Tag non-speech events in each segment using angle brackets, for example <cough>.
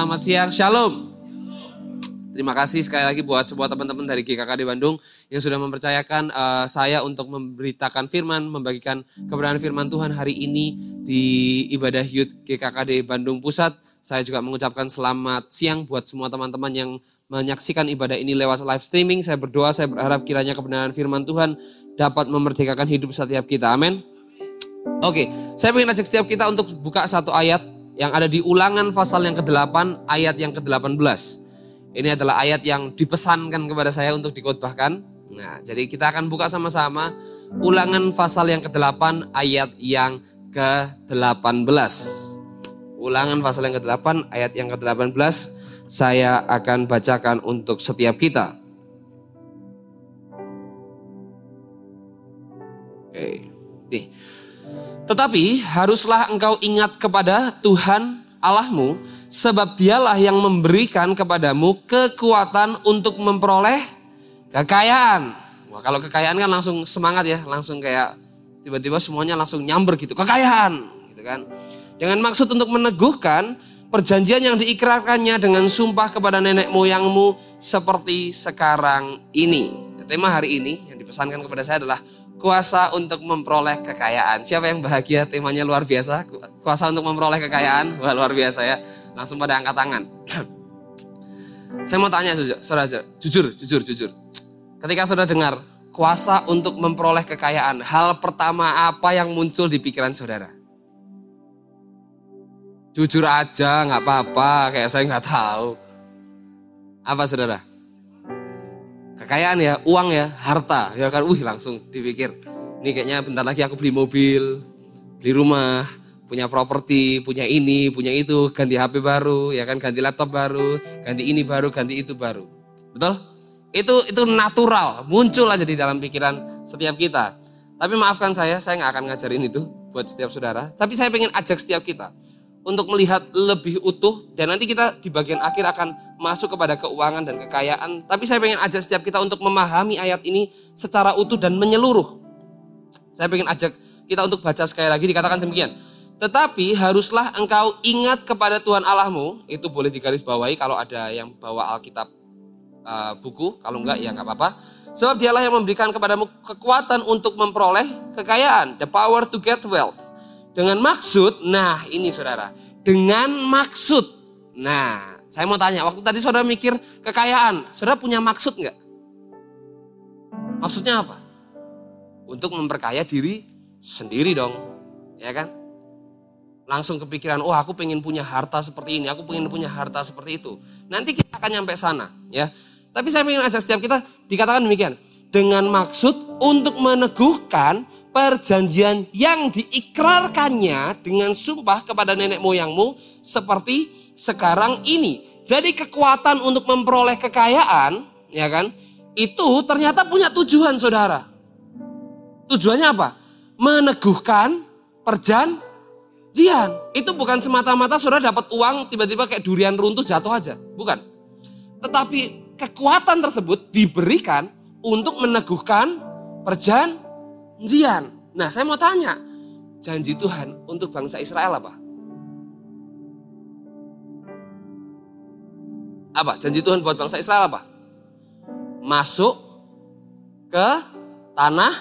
selamat siang, shalom. Terima kasih sekali lagi buat semua teman-teman dari GKKD Bandung yang sudah mempercayakan uh, saya untuk memberitakan firman, membagikan kebenaran firman Tuhan hari ini di ibadah Youth GKKD Bandung Pusat. Saya juga mengucapkan selamat siang buat semua teman-teman yang menyaksikan ibadah ini lewat live streaming. Saya berdoa, saya berharap kiranya kebenaran firman Tuhan dapat memerdekakan hidup setiap kita. Amin. Oke, saya ingin ajak setiap kita untuk buka satu ayat yang ada di ulangan pasal yang ke-8, ayat yang ke-18. Ini adalah ayat yang dipesankan kepada saya untuk dikotbahkan. Nah, jadi kita akan buka sama-sama ulangan pasal yang ke-8, ayat yang ke-18. Ulangan pasal yang ke-8, ayat yang ke-18, saya akan bacakan untuk setiap kita. Oke, nih. Tetapi haruslah engkau ingat kepada Tuhan Allahmu, sebab dialah yang memberikan kepadamu kekuatan untuk memperoleh kekayaan. Wah, kalau kekayaan kan langsung semangat ya, langsung kayak tiba-tiba semuanya langsung nyamber gitu, kekayaan gitu kan. Dengan maksud untuk meneguhkan perjanjian yang diikrarkannya dengan sumpah kepada nenek moyangmu seperti sekarang ini. Tema hari ini yang dipesankan kepada saya adalah kuasa untuk memperoleh kekayaan. Siapa yang bahagia temanya luar biasa? Kuasa untuk memperoleh kekayaan, wah luar biasa ya. Langsung pada angkat tangan. <clears throat> Saya mau tanya saudara, jujur, jujur, jujur. Ketika saudara dengar kuasa untuk memperoleh kekayaan, hal pertama apa yang muncul di pikiran saudara? Jujur aja, nggak apa-apa, kayak saya nggak tahu. Apa saudara? Kekayaan ya, uang ya, harta, ya kan, wih langsung dipikir, ini kayaknya bentar lagi aku beli mobil, beli rumah, punya properti, punya ini, punya itu, ganti HP baru, ya kan, ganti laptop baru, ganti ini baru, ganti itu baru. Betul? Itu itu natural, muncul aja di dalam pikiran setiap kita. Tapi maafkan saya, saya nggak akan ngajarin itu buat setiap saudara. Tapi saya pengen ajak setiap kita untuk melihat lebih utuh dan nanti kita di bagian akhir akan masuk kepada keuangan dan kekayaan. Tapi saya pengen ajak setiap kita untuk memahami ayat ini secara utuh dan menyeluruh. Saya pengen ajak kita untuk baca sekali lagi dikatakan demikian. Tetapi haruslah engkau ingat kepada Tuhan Allahmu, itu boleh digaris bawahi kalau ada yang bawa Alkitab uh, buku, kalau enggak ya enggak apa-apa. Sebab dialah yang memberikan kepadamu kekuatan untuk memperoleh kekayaan, the power to get wealth dengan maksud, nah ini saudara, dengan maksud. Nah, saya mau tanya, waktu tadi saudara mikir kekayaan, saudara punya maksud nggak? Maksudnya apa? Untuk memperkaya diri sendiri dong, ya kan? Langsung kepikiran, oh aku pengen punya harta seperti ini, aku pengen punya harta seperti itu. Nanti kita akan nyampe sana, ya. Tapi saya ingin ajak setiap kita dikatakan demikian. Dengan maksud untuk meneguhkan perjanjian yang diikrarkannya dengan sumpah kepada nenek moyangmu seperti sekarang ini. Jadi kekuatan untuk memperoleh kekayaan, ya kan? Itu ternyata punya tujuan, Saudara. Tujuannya apa? Meneguhkan perjanjian. Itu bukan semata-mata Saudara dapat uang tiba-tiba kayak durian runtuh jatuh aja, bukan. Tetapi kekuatan tersebut diberikan untuk meneguhkan perjanjian janjian. Nah saya mau tanya, janji Tuhan untuk bangsa Israel apa? Apa? Janji Tuhan buat bangsa Israel apa? Masuk ke tanah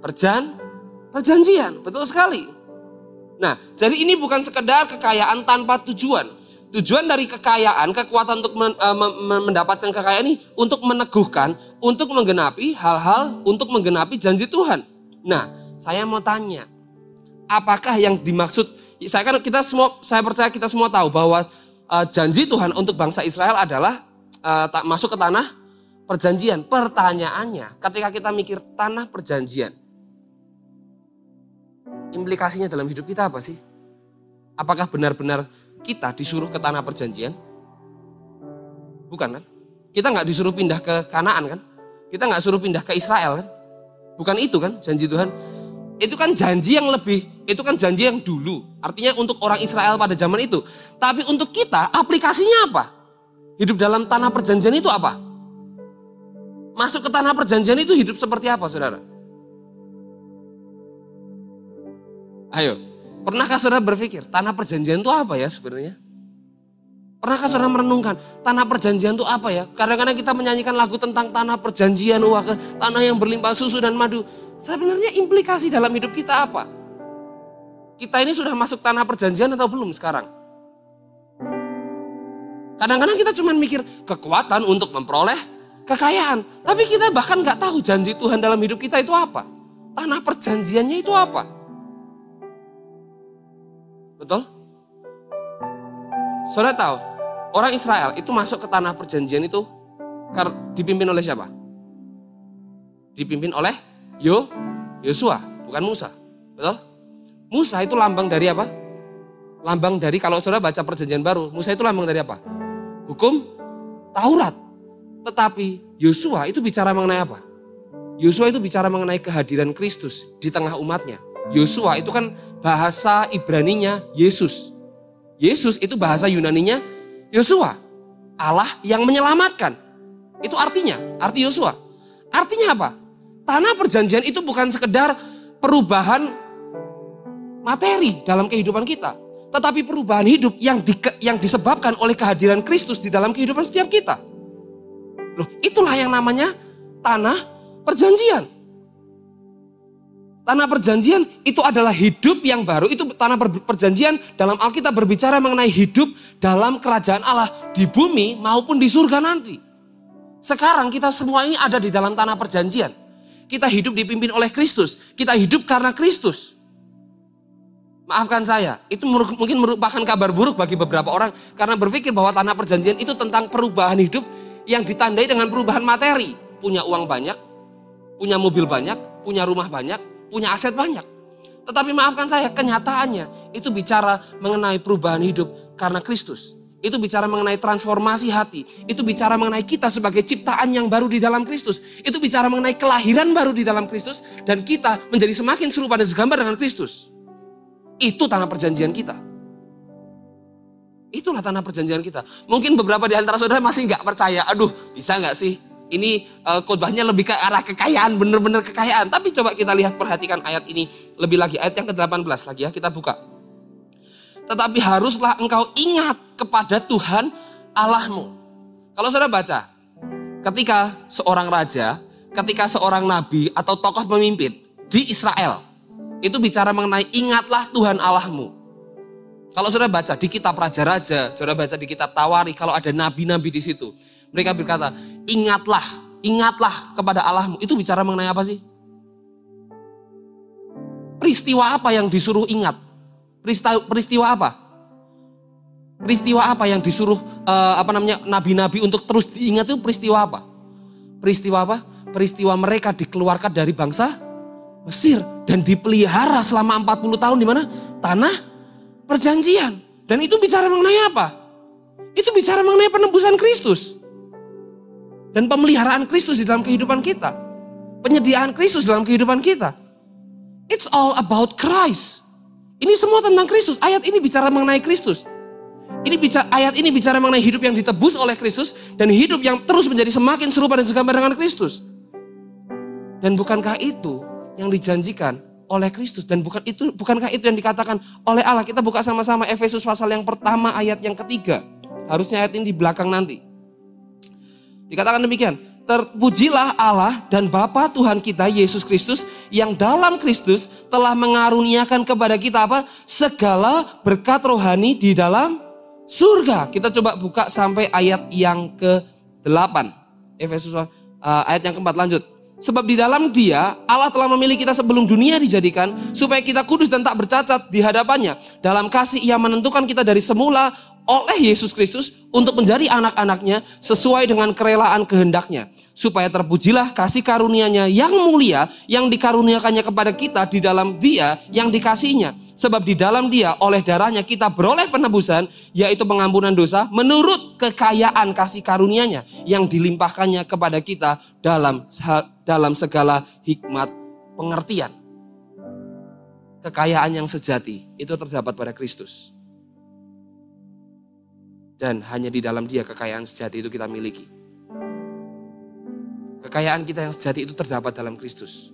perjan perjanjian. Betul sekali. Nah, jadi ini bukan sekedar kekayaan tanpa tujuan. Tujuan dari kekayaan, kekuatan untuk uh, mendapatkan kekayaan ini untuk meneguhkan, untuk menggenapi hal-hal, untuk menggenapi janji Tuhan. Nah, saya mau tanya, apakah yang dimaksud? Saya kan kita semua, saya percaya kita semua tahu bahwa uh, janji Tuhan untuk bangsa Israel adalah uh, tak masuk ke tanah perjanjian. Pertanyaannya, ketika kita mikir tanah perjanjian, implikasinya dalam hidup kita apa sih? Apakah benar-benar kita disuruh ke tanah perjanjian? Bukan kan? Kita nggak disuruh pindah ke Kanaan kan? Kita nggak suruh pindah ke Israel kan? Bukan itu kan janji Tuhan. Itu kan janji yang lebih, itu kan janji yang dulu. Artinya untuk orang Israel pada zaman itu. Tapi untuk kita aplikasinya apa? Hidup dalam tanah perjanjian itu apa? Masuk ke tanah perjanjian itu hidup seperti apa saudara? Ayo, pernahkah saudara berpikir tanah perjanjian itu apa ya sebenarnya? Pernahkah saudara merenungkan tanah perjanjian itu apa ya? Kadang-kadang kita menyanyikan lagu tentang tanah perjanjian, wah tanah yang berlimpah susu dan madu. Sebenarnya implikasi dalam hidup kita apa? Kita ini sudah masuk tanah perjanjian atau belum sekarang? Kadang-kadang kita cuma mikir kekuatan untuk memperoleh kekayaan. Tapi kita bahkan nggak tahu janji Tuhan dalam hidup kita itu apa. Tanah perjanjiannya itu apa. Betul? Saudara tahu, orang Israel itu masuk ke tanah perjanjian itu dipimpin oleh siapa? Dipimpin oleh Yo Yosua, bukan Musa. Betul? Musa itu lambang dari apa? Lambang dari kalau saudara baca perjanjian baru, Musa itu lambang dari apa? Hukum Taurat. Tetapi Yosua itu bicara mengenai apa? Yosua itu bicara mengenai kehadiran Kristus di tengah umatnya. Yosua itu kan bahasa Ibraninya Yesus. Yesus itu bahasa Yunaninya Yosua, Allah yang menyelamatkan. Itu artinya, arti Yosua. Artinya apa? Tanah perjanjian itu bukan sekedar perubahan materi dalam kehidupan kita. Tetapi perubahan hidup yang, di, yang disebabkan oleh kehadiran Kristus di dalam kehidupan setiap kita. Loh, itulah yang namanya tanah perjanjian. Tanah perjanjian itu adalah hidup yang baru. Itu tanah perjanjian dalam Alkitab berbicara mengenai hidup dalam kerajaan Allah di bumi maupun di surga nanti. Sekarang kita semua ini ada di dalam tanah perjanjian. Kita hidup dipimpin oleh Kristus. Kita hidup karena Kristus. Maafkan saya, itu mungkin merupakan kabar buruk bagi beberapa orang karena berpikir bahwa tanah perjanjian itu tentang perubahan hidup yang ditandai dengan perubahan materi. Punya uang banyak, punya mobil banyak, punya rumah banyak, punya aset banyak. Tetapi maafkan saya, kenyataannya itu bicara mengenai perubahan hidup karena Kristus. Itu bicara mengenai transformasi hati. Itu bicara mengenai kita sebagai ciptaan yang baru di dalam Kristus. Itu bicara mengenai kelahiran baru di dalam Kristus. Dan kita menjadi semakin serupa dan segambar dengan Kristus. Itu tanah perjanjian kita. Itulah tanah perjanjian kita. Mungkin beberapa di antara saudara masih nggak percaya. Aduh, bisa nggak sih? Ini uh, khotbahnya lebih ke arah kekayaan, benar-benar kekayaan. Tapi coba kita lihat perhatikan ayat ini lebih lagi. Ayat yang ke-18 lagi ya, kita buka. Tetapi haruslah engkau ingat kepada Tuhan Allahmu. Kalau sudah baca, ketika seorang raja, ketika seorang nabi atau tokoh pemimpin di Israel, itu bicara mengenai ingatlah Tuhan Allahmu. Kalau sudah baca di kitab raja-raja, sudah baca di kitab Tawari, kalau ada nabi-nabi di situ, mereka berkata, ingatlah, ingatlah kepada Allahmu. Itu bicara mengenai apa sih? Peristiwa apa yang disuruh ingat? Peristiwa, peristiwa apa? Peristiwa apa yang disuruh uh, apa namanya nabi-nabi untuk terus diingat itu peristiwa apa? Peristiwa apa? Peristiwa mereka dikeluarkan dari bangsa Mesir dan dipelihara selama 40 tahun di mana? Tanah perjanjian. Dan itu bicara mengenai apa? Itu bicara mengenai penebusan Kristus. Dan pemeliharaan Kristus di dalam kehidupan kita. Penyediaan Kristus dalam kehidupan kita. It's all about Christ. Ini semua tentang Kristus. Ayat ini bicara mengenai Kristus. Ini bicara, ayat ini bicara mengenai hidup yang ditebus oleh Kristus dan hidup yang terus menjadi semakin serupa dan segambar dengan Kristus. Dan bukankah itu yang dijanjikan oleh Kristus dan bukan itu bukankah itu yang dikatakan oleh Allah? Kita buka sama-sama Efesus pasal yang pertama ayat yang ketiga. Harusnya ayat ini di belakang nanti. Dikatakan demikian, terpujilah Allah dan Bapa Tuhan kita Yesus Kristus yang dalam Kristus telah mengaruniakan kepada kita apa? Segala berkat rohani di dalam surga. Kita coba buka sampai ayat yang ke-8. Efesus uh, ayat yang keempat lanjut. Sebab di dalam dia Allah telah memilih kita sebelum dunia dijadikan supaya kita kudus dan tak bercacat di hadapannya. Dalam kasih ia menentukan kita dari semula oleh Yesus Kristus untuk menjadi anak-anaknya sesuai dengan kerelaan kehendaknya. Supaya terpujilah kasih karunia-Nya yang mulia yang dikaruniakannya kepada kita di dalam dia yang dikasihnya. Sebab di dalam dia oleh darahnya kita beroleh penebusan yaitu pengampunan dosa menurut kekayaan kasih karunia-Nya yang dilimpahkannya kepada kita dalam dalam segala hikmat pengertian. Kekayaan yang sejati itu terdapat pada Kristus. Dan hanya di dalam dia kekayaan sejati itu kita miliki. Kekayaan kita yang sejati itu terdapat dalam Kristus.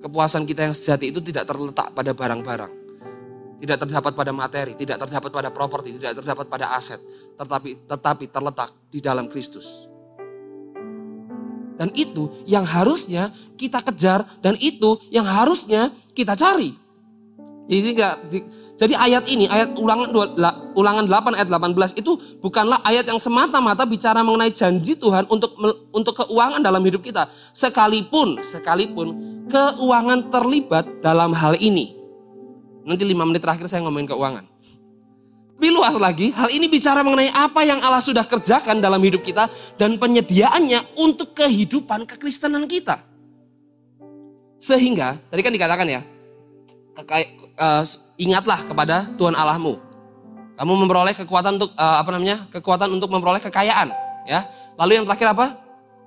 Kepuasan kita yang sejati itu tidak terletak pada barang-barang. tidak terdapat pada materi, tidak terdapat pada properti, tidak terdapat pada aset, tetapi tetapi terletak di dalam Kristus. Dan itu yang harusnya kita kejar dan itu yang harusnya kita cari. Jadi enggak jadi ayat ini, ayat ulangan ulangan 8 ayat 18 itu bukanlah ayat yang semata-mata bicara mengenai janji Tuhan untuk untuk keuangan dalam hidup kita. Sekalipun, sekalipun keuangan terlibat dalam hal ini. Nanti 5 menit terakhir saya ngomongin keuangan. Tapi luas lagi, hal ini bicara mengenai apa yang Allah sudah kerjakan dalam hidup kita dan penyediaannya untuk kehidupan kekristenan kita. Sehingga, tadi kan dikatakan ya, uh, ingatlah kepada Tuhan Allahmu. Kamu memperoleh kekuatan untuk uh, apa namanya? Kekuatan untuk memperoleh kekayaan, ya. Lalu yang terakhir apa?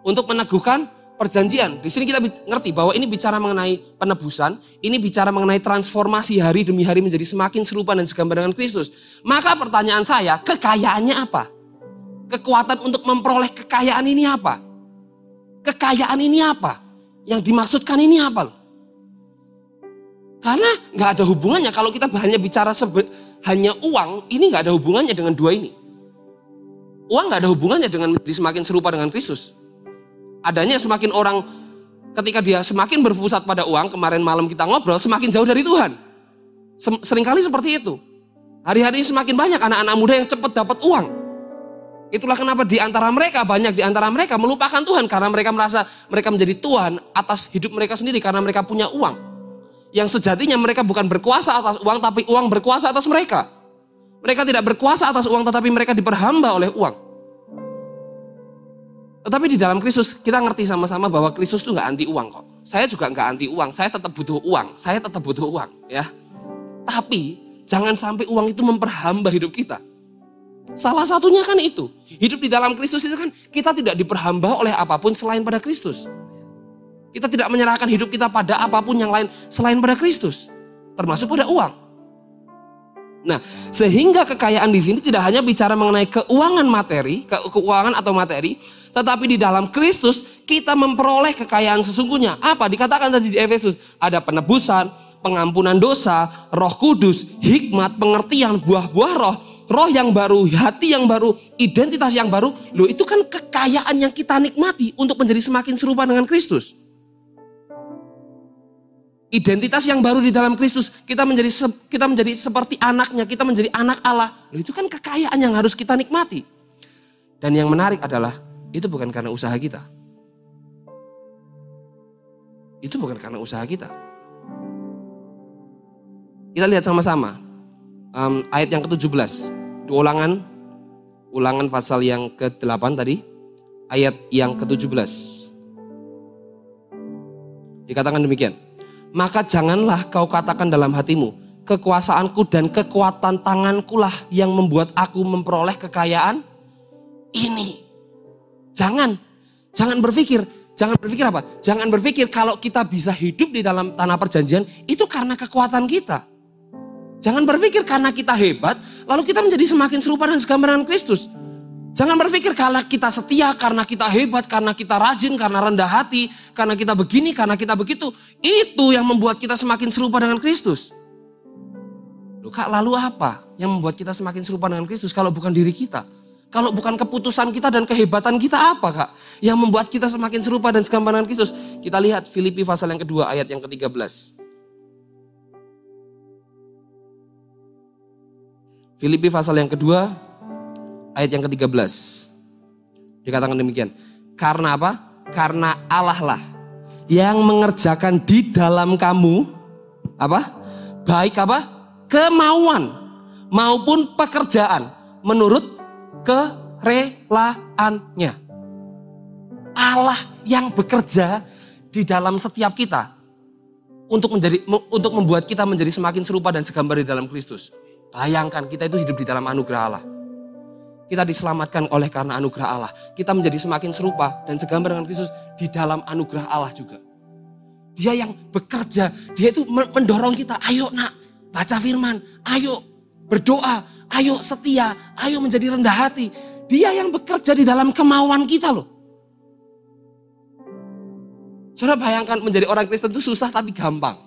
Untuk meneguhkan perjanjian. Di sini kita ngerti bahwa ini bicara mengenai penebusan, ini bicara mengenai transformasi hari demi hari menjadi semakin serupa dan segambar dengan Kristus. Maka pertanyaan saya, kekayaannya apa? Kekuatan untuk memperoleh kekayaan ini apa? Kekayaan ini apa? Yang dimaksudkan ini apa loh? Karena nggak ada hubungannya kalau kita hanya bicara sebe, hanya uang, ini nggak ada hubungannya dengan dua ini. Uang nggak ada hubungannya dengan menjadi semakin serupa dengan Kristus. Adanya semakin orang ketika dia semakin berpusat pada uang, kemarin malam kita ngobrol, semakin jauh dari Tuhan. Seringkali seperti itu. Hari-hari semakin banyak anak-anak muda yang cepat dapat uang. Itulah kenapa di antara mereka, banyak di antara mereka melupakan Tuhan. Karena mereka merasa mereka menjadi Tuhan atas hidup mereka sendiri karena mereka punya uang yang sejatinya mereka bukan berkuasa atas uang, tapi uang berkuasa atas mereka. Mereka tidak berkuasa atas uang, tetapi mereka diperhamba oleh uang. Tetapi di dalam Kristus kita ngerti sama-sama bahwa Kristus itu nggak anti uang kok. Saya juga nggak anti uang, saya tetap butuh uang, saya tetap butuh uang, ya. Tapi jangan sampai uang itu memperhamba hidup kita. Salah satunya kan itu, hidup di dalam Kristus itu kan kita tidak diperhamba oleh apa pun selain pada Kristus. Kita tidak menyerahkan hidup kita pada apa pun yang lain selain pada Kristus, termasuk pada uang. Nah, sehingga kekayaan di sini tidak hanya bicara mengenai keuangan materi, ke keuangan atau materi, tetapi di dalam Kristus kita memperoleh kekayaan sesungguhnya. Apa dikatakan tadi di Efesus? Ada penebusan, pengampunan dosa, Roh Kudus, hikmat, pengertian, buah-buah roh, roh yang baru, hati yang baru, identitas yang baru. Loh, itu kan kekayaan yang kita nikmati untuk menjadi semakin serupa dengan Kristus identitas yang baru di dalam Kristus, kita menjadi kita menjadi seperti anaknya, kita menjadi anak Allah. Loh, itu kan kekayaan yang harus kita nikmati. Dan yang menarik adalah itu bukan karena usaha kita. Itu bukan karena usaha kita. Kita lihat sama-sama um, ayat yang ke-17. Ulangan ulangan pasal yang ke-8 tadi, ayat yang ke-17. Dikatakan demikian maka janganlah kau katakan dalam hatimu, kekuasaanku dan kekuatan tangankulah yang membuat aku memperoleh kekayaan ini. Jangan, jangan berpikir, jangan berpikir apa? Jangan berpikir kalau kita bisa hidup di dalam tanah perjanjian itu karena kekuatan kita. Jangan berpikir karena kita hebat, lalu kita menjadi semakin serupa dan segambaran Kristus. Jangan berpikir karena kita setia, karena kita hebat, karena kita rajin, karena rendah hati, karena kita begini, karena kita begitu. Itu yang membuat kita semakin serupa dengan Kristus. Loh kak, lalu apa yang membuat kita semakin serupa dengan Kristus kalau bukan diri kita? Kalau bukan keputusan kita dan kehebatan kita apa kak? Yang membuat kita semakin serupa dan segambaran Kristus. Kita lihat Filipi pasal yang kedua ayat yang ke-13. Filipi pasal yang kedua ayat yang ke-13. Dikatakan demikian. Karena apa? Karena Allah lah yang mengerjakan di dalam kamu apa? Baik apa? Kemauan maupun pekerjaan menurut kerelaannya. Allah yang bekerja di dalam setiap kita untuk menjadi untuk membuat kita menjadi semakin serupa dan segambar di dalam Kristus. Bayangkan kita itu hidup di dalam anugerah Allah. Kita diselamatkan oleh karena anugerah Allah. Kita menjadi semakin serupa dan segambar dengan Kristus di dalam anugerah Allah juga. Dia yang bekerja, dia itu mendorong kita, ayo nak, baca firman, ayo berdoa, ayo setia, ayo menjadi rendah hati. Dia yang bekerja di dalam kemauan kita loh. Saudara bayangkan menjadi orang Kristen itu susah tapi gampang.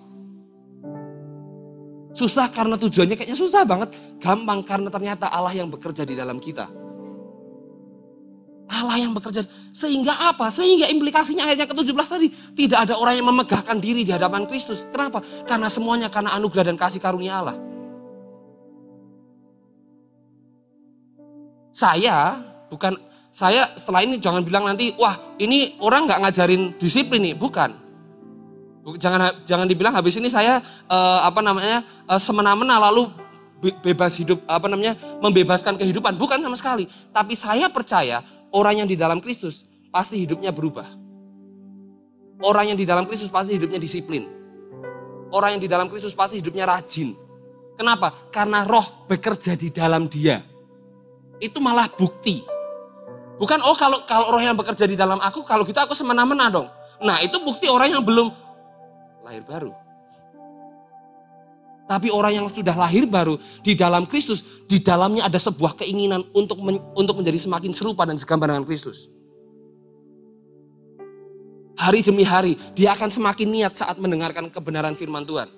Susah karena tujuannya kayaknya susah banget. Gampang karena ternyata Allah yang bekerja di dalam kita. Allah yang bekerja. Sehingga apa? Sehingga implikasinya ayatnya ke-17 tadi. Tidak ada orang yang memegahkan diri di hadapan Kristus. Kenapa? Karena semuanya karena anugerah dan kasih karunia Allah. Saya bukan saya setelah ini jangan bilang nanti wah ini orang nggak ngajarin disiplin nih bukan Jangan jangan dibilang habis ini saya uh, apa namanya uh, semena-mena lalu bebas hidup apa namanya membebaskan kehidupan bukan sama sekali. Tapi saya percaya orang yang di dalam Kristus pasti hidupnya berubah. Orang yang di dalam Kristus pasti hidupnya disiplin. Orang yang di dalam Kristus pasti hidupnya rajin. Kenapa? Karena roh bekerja di dalam dia. Itu malah bukti. Bukan oh kalau kalau roh yang bekerja di dalam aku kalau gitu aku semena-mena dong. Nah, itu bukti orang yang belum lahir baru. Tapi orang yang sudah lahir baru di dalam Kristus, di dalamnya ada sebuah keinginan untuk men, untuk menjadi semakin serupa dan segambar dengan Kristus. Hari demi hari dia akan semakin niat saat mendengarkan kebenaran firman Tuhan.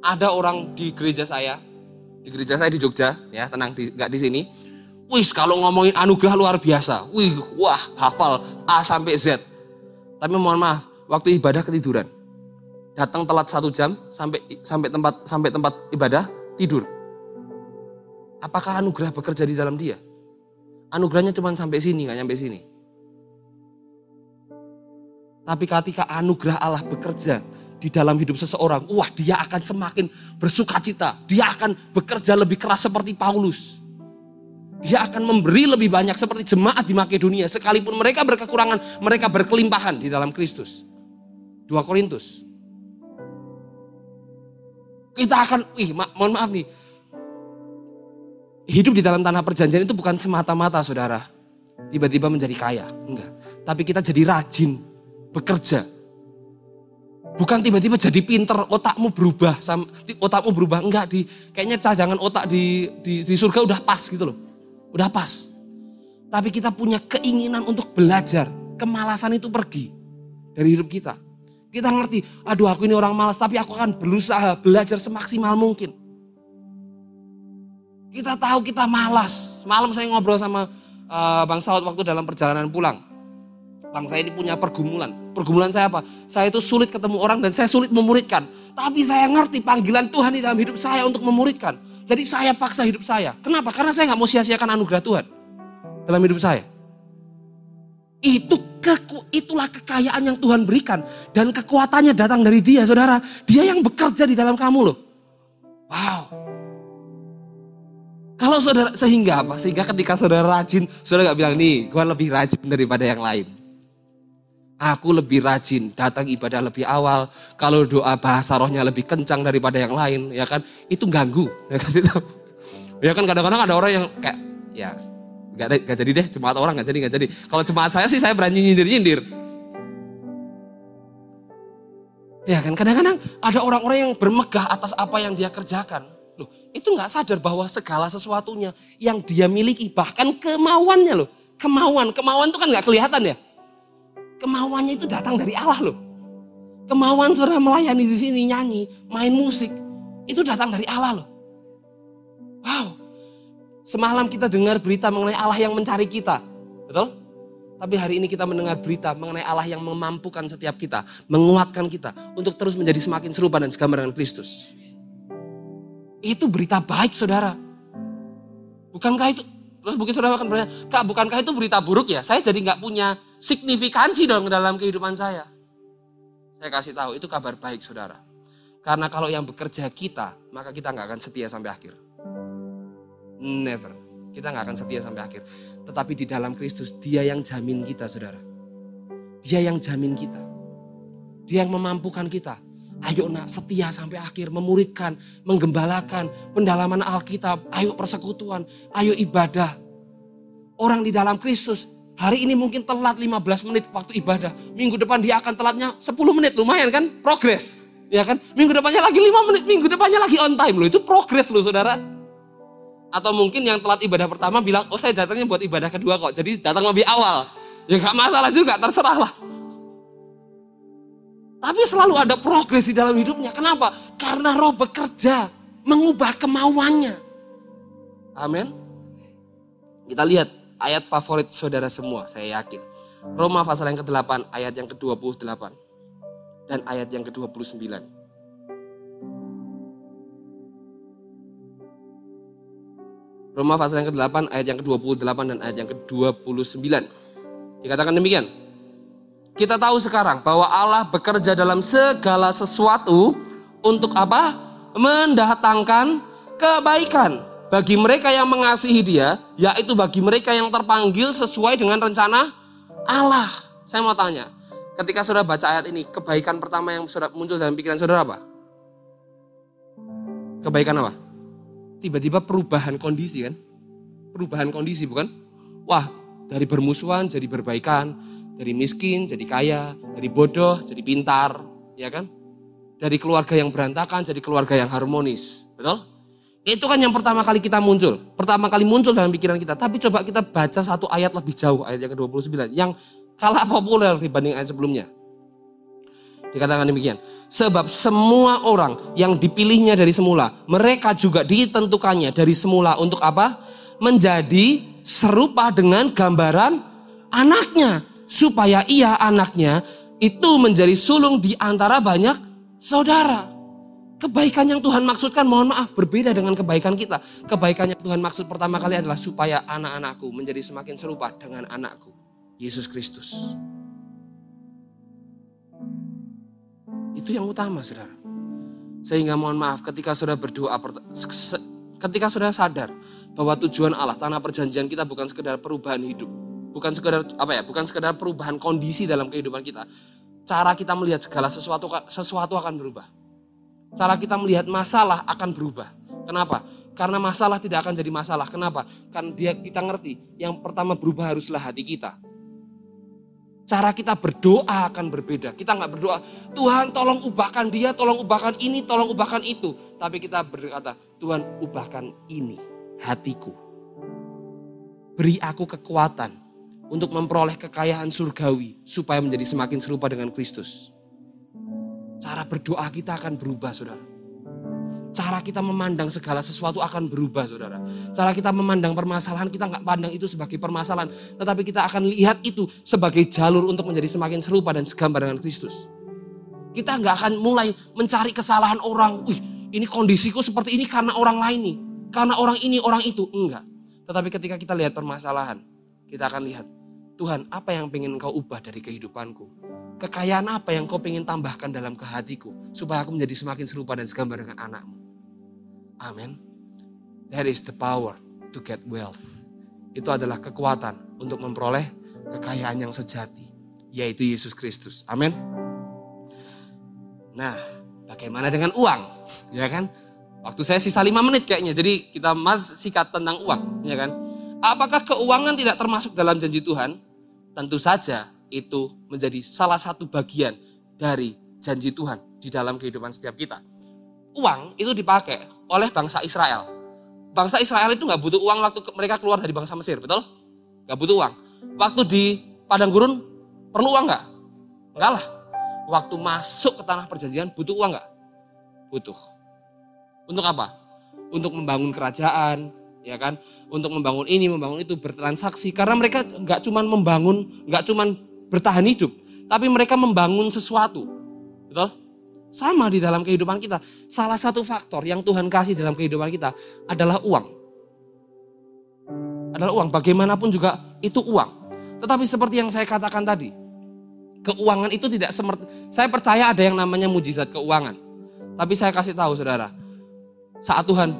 Ada orang di gereja saya, di gereja saya di Jogja, ya tenang, di, gak di sini. Wih, kalau ngomongin anugerah luar biasa. Wih, wah, hafal A sampai Z. Tapi mohon maaf, waktu ibadah ketiduran datang telat satu jam sampai sampai tempat sampai tempat ibadah tidur. Apakah anugerah bekerja di dalam dia? Anugerahnya cuma sampai sini, nggak sampai sini. Tapi ketika anugerah Allah bekerja di dalam hidup seseorang, wah dia akan semakin bersuka cita. Dia akan bekerja lebih keras seperti Paulus. Dia akan memberi lebih banyak seperti jemaat di Makedonia. Sekalipun mereka berkekurangan, mereka berkelimpahan di dalam Kristus. 2 Korintus kita akan, ih ma mohon maaf nih. Hidup di dalam tanah perjanjian itu bukan semata-mata saudara. Tiba-tiba menjadi kaya. Enggak. Tapi kita jadi rajin. Bekerja. Bukan tiba-tiba jadi pinter, otakmu berubah, otakmu berubah enggak di kayaknya cadangan otak di, di di surga udah pas gitu loh. Udah pas. Tapi kita punya keinginan untuk belajar. Kemalasan itu pergi dari hidup kita. Kita ngerti, aduh aku ini orang malas, tapi aku akan berusaha belajar semaksimal mungkin. Kita tahu kita malas. Semalam saya ngobrol sama uh, Bang Saud waktu dalam perjalanan pulang. Bang saya ini punya pergumulan. Pergumulan saya apa? Saya itu sulit ketemu orang dan saya sulit memuridkan. Tapi saya ngerti panggilan Tuhan di dalam hidup saya untuk memuridkan. Jadi saya paksa hidup saya. Kenapa? Karena saya nggak mau sia-siakan anugerah Tuhan dalam hidup saya. Itu keku, itulah kekayaan yang Tuhan berikan. Dan kekuatannya datang dari dia, saudara. Dia yang bekerja di dalam kamu loh. Wow. Kalau saudara, sehingga apa? Sehingga ketika saudara rajin, saudara gak bilang, nih gue lebih rajin daripada yang lain. Aku lebih rajin, datang ibadah lebih awal. Kalau doa bahasa rohnya lebih kencang daripada yang lain, ya kan? Itu ganggu, <laughs> ya kasih tahu. Ya kan kadang-kadang ada orang yang kayak, ya Gak, gak jadi deh, jemaat orang gak jadi, gak jadi. Kalau jemaat saya sih saya berani nyindir-nyindir. Ya kan, kadang-kadang ada orang-orang yang bermegah atas apa yang dia kerjakan. Loh, itu gak sadar bahwa segala sesuatunya yang dia miliki, bahkan kemauannya loh. Kemauan, kemauan itu kan gak kelihatan ya. Kemauannya itu datang dari Allah loh. Kemauan saudara melayani di sini, nyanyi, main musik, itu datang dari Allah loh. Wow, Semalam kita dengar berita mengenai Allah yang mencari kita. Betul? Tapi hari ini kita mendengar berita mengenai Allah yang memampukan setiap kita. Menguatkan kita untuk terus menjadi semakin serupa dan segambar dengan Kristus. Itu berita baik saudara. Bukankah itu, terus mungkin saudara akan bertanya, Kak bukankah itu berita buruk ya? Saya jadi nggak punya signifikansi dong dalam kehidupan saya. Saya kasih tahu, itu kabar baik saudara. Karena kalau yang bekerja kita, maka kita nggak akan setia sampai akhir. Never. Kita nggak akan setia sampai akhir. Tetapi di dalam Kristus, dia yang jamin kita, saudara. Dia yang jamin kita. Dia yang memampukan kita. Ayo nak setia sampai akhir, memuridkan, menggembalakan, pendalaman Alkitab, ayo persekutuan, ayo ibadah. Orang di dalam Kristus, hari ini mungkin telat 15 menit waktu ibadah. Minggu depan dia akan telatnya 10 menit, lumayan kan? Progres. Ya kan? Minggu depannya lagi 5 menit, minggu depannya lagi on time loh. Itu progres loh saudara. Atau mungkin yang telat ibadah pertama bilang, oh saya datangnya buat ibadah kedua kok. Jadi datang lebih awal. Ya gak masalah juga, terserah lah. Tapi selalu ada progres di dalam hidupnya. Kenapa? Karena roh bekerja, mengubah kemauannya. Amin. Kita lihat ayat favorit saudara semua, saya yakin. Roma pasal yang ke-8 ayat yang ke-28 dan ayat yang ke-29. Roma pasal yang ke-8 ayat yang ke-28 dan ayat yang ke-29. Dikatakan demikian. Kita tahu sekarang bahwa Allah bekerja dalam segala sesuatu untuk apa? Mendatangkan kebaikan bagi mereka yang mengasihi Dia, yaitu bagi mereka yang terpanggil sesuai dengan rencana Allah. Saya mau tanya, ketika saudara baca ayat ini, kebaikan pertama yang saudara muncul dalam pikiran saudara apa? Kebaikan apa? Tiba-tiba perubahan kondisi kan? Perubahan kondisi bukan? Wah, dari bermusuhan jadi berbaikan, dari miskin jadi kaya, dari bodoh jadi pintar, ya kan? Dari keluarga yang berantakan jadi keluarga yang harmonis. Betul? Itu kan yang pertama kali kita muncul. Pertama kali muncul dalam pikiran kita. Tapi coba kita baca satu ayat lebih jauh, ayat yang ke-29. Yang kalah populer dibanding ayat sebelumnya. Dikatakan demikian. Sebab semua orang yang dipilihnya dari semula, mereka juga ditentukannya dari semula untuk apa? Menjadi serupa dengan gambaran anaknya supaya ia anaknya itu menjadi sulung di antara banyak saudara. Kebaikan yang Tuhan maksudkan mohon maaf berbeda dengan kebaikan kita. Kebaikan yang Tuhan maksud pertama kali adalah supaya anak-anakku menjadi semakin serupa dengan anakku. Yesus Kristus. Itu yang utama saudara. Sehingga mohon maaf ketika saudara berdoa, ketika saudara sadar bahwa tujuan Allah, tanah perjanjian kita bukan sekedar perubahan hidup bukan sekedar apa ya, bukan sekedar perubahan kondisi dalam kehidupan kita. Cara kita melihat segala sesuatu sesuatu akan berubah. Cara kita melihat masalah akan berubah. Kenapa? Karena masalah tidak akan jadi masalah. Kenapa? Karena dia kita ngerti, yang pertama berubah haruslah hati kita. Cara kita berdoa akan berbeda. Kita nggak berdoa, Tuhan tolong ubahkan dia, tolong ubahkan ini, tolong ubahkan itu. Tapi kita berkata, Tuhan ubahkan ini, hatiku. Beri aku kekuatan untuk memperoleh kekayaan surgawi supaya menjadi semakin serupa dengan Kristus. Cara berdoa kita akan berubah, saudara. Cara kita memandang segala sesuatu akan berubah, saudara. Cara kita memandang permasalahan, kita nggak pandang itu sebagai permasalahan. Tetapi kita akan lihat itu sebagai jalur untuk menjadi semakin serupa dan segambar dengan Kristus. Kita nggak akan mulai mencari kesalahan orang. Wih, ini kondisiku seperti ini karena orang lain nih. Karena orang ini, orang itu. Enggak. Tetapi ketika kita lihat permasalahan, kita akan lihat Tuhan, apa yang pengen engkau ubah dari kehidupanku? Kekayaan apa yang kau pengen tambahkan dalam kehatiku? Supaya aku menjadi semakin serupa dan segambar dengan anakmu. Amin. That is the power to get wealth. Itu adalah kekuatan untuk memperoleh kekayaan yang sejati. Yaitu Yesus Kristus. Amin. Nah, bagaimana dengan uang? Ya kan? Waktu saya sisa 5 menit kayaknya. Jadi kita mas sikat tentang uang. Ya kan? Apakah keuangan tidak termasuk dalam janji Tuhan? Tentu saja itu menjadi salah satu bagian dari janji Tuhan di dalam kehidupan setiap kita. Uang itu dipakai oleh bangsa Israel. Bangsa Israel itu nggak butuh uang waktu mereka keluar dari bangsa Mesir, betul? Nggak butuh uang. Waktu di padang gurun perlu uang nggak? Enggak lah. Waktu masuk ke tanah perjanjian butuh uang nggak? Butuh. Untuk apa? Untuk membangun kerajaan, ya kan untuk membangun ini membangun itu bertransaksi karena mereka nggak cuman membangun nggak cuman bertahan hidup tapi mereka membangun sesuatu betul sama di dalam kehidupan kita salah satu faktor yang Tuhan kasih dalam kehidupan kita adalah uang adalah uang bagaimanapun juga itu uang tetapi seperti yang saya katakan tadi keuangan itu tidak seperti saya percaya ada yang namanya mujizat keuangan tapi saya kasih tahu saudara saat Tuhan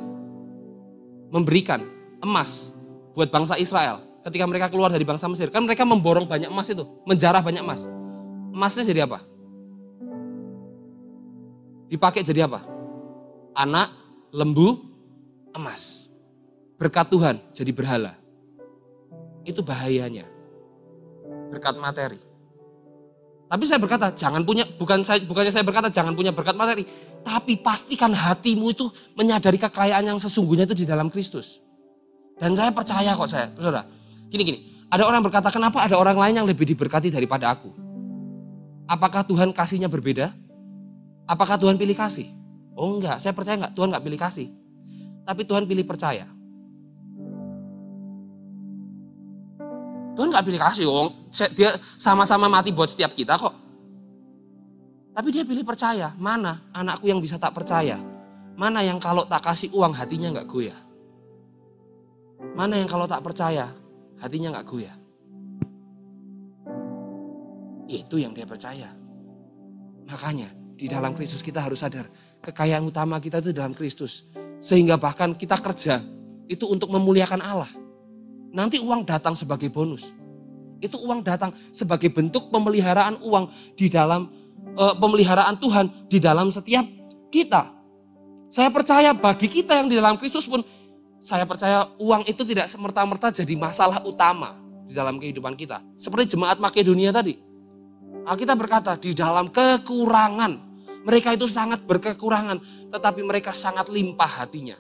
memberikan emas buat bangsa Israel ketika mereka keluar dari bangsa Mesir. Kan mereka memborong banyak emas itu, menjarah banyak emas. Emasnya jadi apa? Dipakai jadi apa? Anak, lembu, emas. Berkat Tuhan jadi berhala. Itu bahayanya. Berkat materi. Tapi saya berkata, jangan punya, bukan saya, bukannya saya berkata jangan punya berkat materi. Tapi pastikan hatimu itu menyadari kekayaan yang sesungguhnya itu di dalam Kristus. Dan saya percaya kok saya, saudara. Gini-gini, ada orang berkata, kenapa ada orang lain yang lebih diberkati daripada aku? Apakah Tuhan kasihnya berbeda? Apakah Tuhan pilih kasih? Oh enggak, saya percaya enggak Tuhan enggak pilih kasih. Tapi Tuhan pilih percaya. Tuhan nggak pilih kasih, oh, dia sama-sama mati buat setiap kita kok. Tapi dia pilih percaya, mana anakku yang bisa tak percaya? Mana yang kalau tak kasih uang hatinya nggak goyah? Mana yang kalau tak percaya hatinya nggak goyah? Itu yang dia percaya. Makanya di dalam Kristus kita harus sadar kekayaan utama kita itu dalam Kristus. Sehingga bahkan kita kerja itu untuk memuliakan Allah. Nanti uang datang sebagai bonus. Itu uang datang sebagai bentuk pemeliharaan uang di dalam uh, pemeliharaan Tuhan di dalam setiap kita. Saya percaya bagi kita yang di dalam Kristus pun saya percaya uang itu tidak semerta-merta jadi masalah utama di dalam kehidupan kita. Seperti jemaat Makedonia tadi. Kita berkata di dalam kekurangan. Mereka itu sangat berkekurangan. Tetapi mereka sangat limpah hatinya.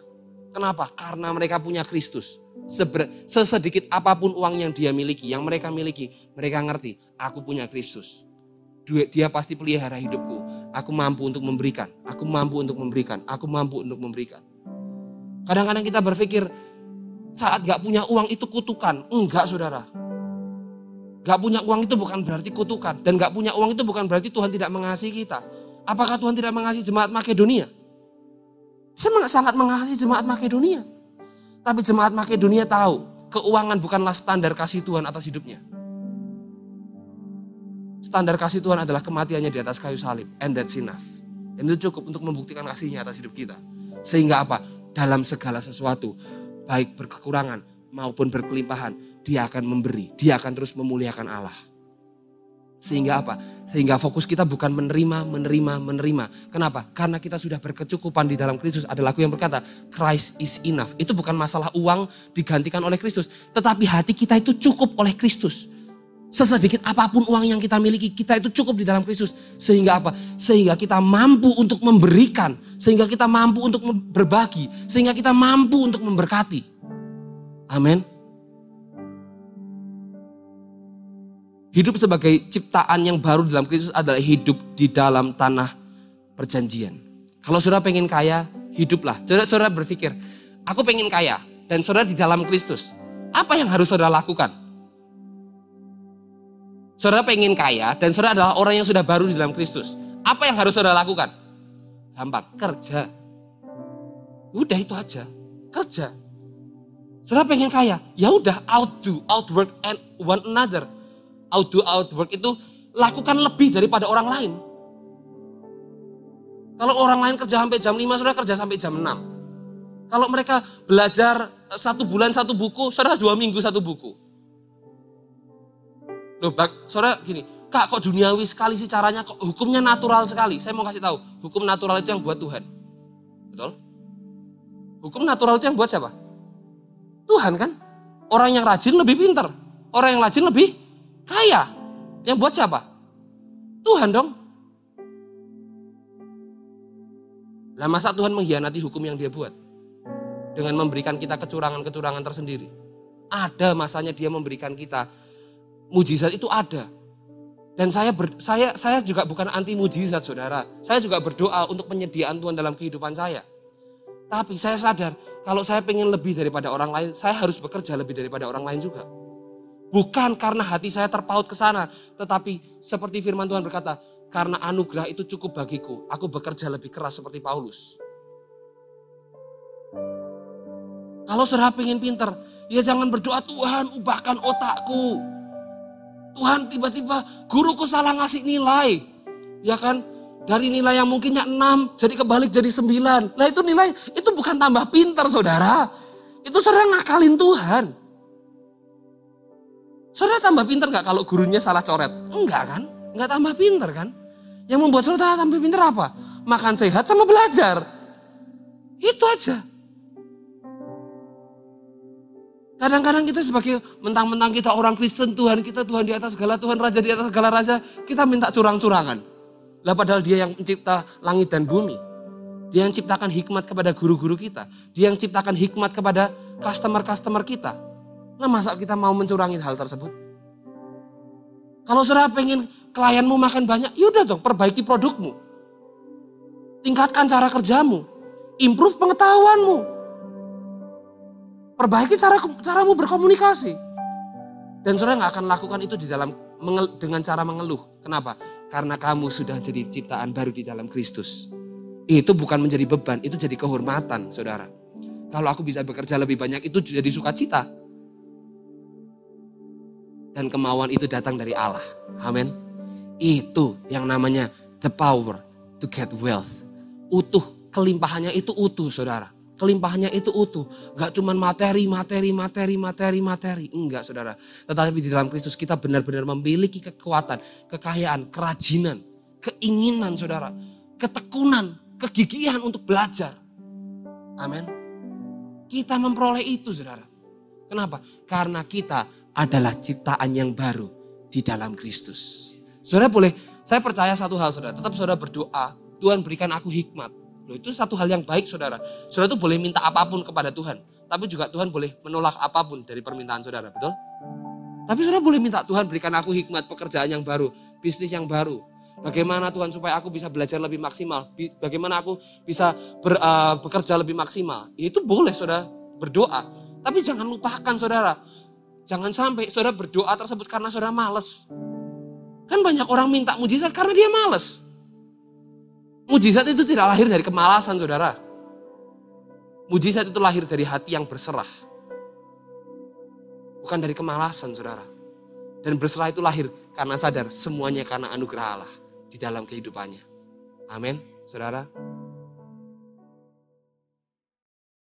Kenapa? Karena mereka punya Kristus. Seber, sesedikit apa pun uang yang dia miliki, yang mereka miliki, mereka ngerti, aku punya Kristus. Dia pasti pelihara hidupku. Aku mampu untuk memberikan, aku mampu untuk memberikan, aku mampu untuk memberikan. Kadang-kadang kita berpikir saat gak punya uang itu kutukan. Enggak saudara. Gak punya uang itu bukan berarti kutukan. Dan gak punya uang itu bukan berarti Tuhan tidak mengasihi kita. Apakah Tuhan tidak mengasihi jemaat Makedonia? Saya sangat mengasihi jemaat Makedonia. Tapi jemaat Makedonia tahu, keuangan bukanlah standar kasih Tuhan atas hidupnya. Standar kasih Tuhan adalah kematiannya di atas kayu salib. And that's enough. Dan itu cukup untuk membuktikan kasihnya atas hidup kita. Sehingga apa? Dalam segala sesuatu, baik berkekurangan maupun berkelimpahan, dia akan memberi. Dia akan terus memuliakan Allah. Sehingga apa? Sehingga fokus kita bukan menerima, menerima, menerima. Kenapa? Karena kita sudah berkecukupan di dalam Kristus. Ada lagu yang berkata, Christ is enough. Itu bukan masalah uang digantikan oleh Kristus. Tetapi hati kita itu cukup oleh Kristus. Sesedikit apa pun uang yang kita miliki, kita itu cukup di dalam Kristus. Sehingga apa? Sehingga kita mampu untuk memberikan. Sehingga kita mampu untuk berbagi. Sehingga kita mampu untuk memberkati. Amin. Hidup sebagai ciptaan yang baru dalam Kristus adalah hidup di dalam tanah perjanjian. Kalau saudara pengen kaya, hiduplah. Saudara, saudara berpikir, aku pengen kaya dan saudara di dalam Kristus. Apa yang harus saudara lakukan? Saudara pengen kaya dan saudara adalah orang yang sudah baru di dalam Kristus. Apa yang harus saudara lakukan? Gampang, kerja. Udah itu aja, kerja. Saudara pengen kaya, ya udah outdo, outwork and one another outdo outwork itu lakukan lebih daripada orang lain. Kalau orang lain kerja sampai jam 5, saudara kerja sampai jam 6. Kalau mereka belajar satu bulan satu buku, saudara dua minggu satu buku. Loh, bak, saudara gini, kak kok duniawi sekali sih caranya, kok hukumnya natural sekali. Saya mau kasih tahu, hukum natural itu yang buat Tuhan. Betul? Hukum natural itu yang buat siapa? Tuhan kan? Orang yang rajin lebih pinter. Orang yang rajin lebih Kaya. Yang buat siapa? Tuhan dong. Lah masa Tuhan mengkhianati hukum yang dia buat? Dengan memberikan kita kecurangan-kecurangan tersendiri. Ada masanya dia memberikan kita mujizat itu ada. Dan saya ber, saya saya juga bukan anti mujizat Saudara. Saya juga berdoa untuk penyediaan Tuhan dalam kehidupan saya. Tapi saya sadar kalau saya pengen lebih daripada orang lain, saya harus bekerja lebih daripada orang lain juga. Bukan karena hati saya terpaut ke sana, tetapi seperti firman Tuhan berkata, karena anugerah itu cukup bagiku, aku bekerja lebih keras seperti Paulus. Kalau saudara pengen pinter, ya jangan berdoa Tuhan ubahkan otakku. Tuhan tiba-tiba guruku salah ngasih nilai. Ya kan? Dari nilai yang mungkinnya 6 jadi kebalik jadi 9. Nah itu nilai itu bukan tambah pinter saudara. Itu saudara ngakalin Tuhan. Saudara tambah pinter nggak kalau gurunya salah coret? Enggak kan? Enggak tambah pinter kan? Yang membuat saudara tambah pinter apa? Makan sehat sama belajar. Itu aja. Kadang-kadang kita sebagai mentang-mentang kita orang Kristen, Tuhan kita Tuhan di atas segala Tuhan Raja di atas segala Raja, kita minta curang-curangan. Lah padahal dia yang mencipta langit dan bumi. Dia yang ciptakan hikmat kepada guru-guru kita. Dia yang ciptakan hikmat kepada customer-customer kita. Nah masa kita mau mencurangi hal tersebut? Kalau saudara pengen klienmu makan banyak, yaudah dong perbaiki produkmu. Tingkatkan cara kerjamu. Improve pengetahuanmu. Perbaiki cara caramu berkomunikasi. Dan saudara nggak akan lakukan itu di dalam dengan cara mengeluh. Kenapa? Karena kamu sudah jadi ciptaan baru di dalam Kristus. Itu bukan menjadi beban, itu jadi kehormatan, saudara. Kalau aku bisa bekerja lebih banyak, itu jadi sukacita. Dan kemauan itu datang dari Allah. Amin. Itu yang namanya the power to get wealth. Utuh, kelimpahannya itu utuh saudara. Kelimpahannya itu utuh. Gak cuma materi, materi, materi, materi, materi. Enggak saudara. Tetapi di dalam Kristus kita benar-benar memiliki kekuatan, kekayaan, kerajinan, keinginan saudara. Ketekunan, kegigihan untuk belajar. Amin. Kita memperoleh itu saudara. Kenapa? Karena kita adalah ciptaan yang baru di dalam Kristus. Saudara boleh, saya percaya satu hal saudara, tetap saudara berdoa, Tuhan berikan aku hikmat. Loh, itu satu hal yang baik saudara. Saudara itu boleh minta apa pun kepada Tuhan. Tapi juga Tuhan boleh menolak apa pun dari permintaan saudara, betul? Tapi saudara boleh minta Tuhan berikan aku hikmat pekerjaan yang baru, bisnis yang baru. Bagaimana Tuhan supaya aku bisa belajar lebih maksimal. Bagaimana aku bisa ber, uh, bekerja lebih maksimal. Itu boleh saudara berdoa. Tapi jangan lupakan saudara, Jangan sampai saudara berdoa tersebut karena saudara males. Kan banyak orang minta mujizat karena dia males. Mujizat itu tidak lahir dari kemalasan saudara. Mujizat itu lahir dari hati yang berserah. Bukan dari kemalasan saudara. Dan berserah itu lahir karena sadar semuanya karena anugerah Allah di dalam kehidupannya. Amin, saudara.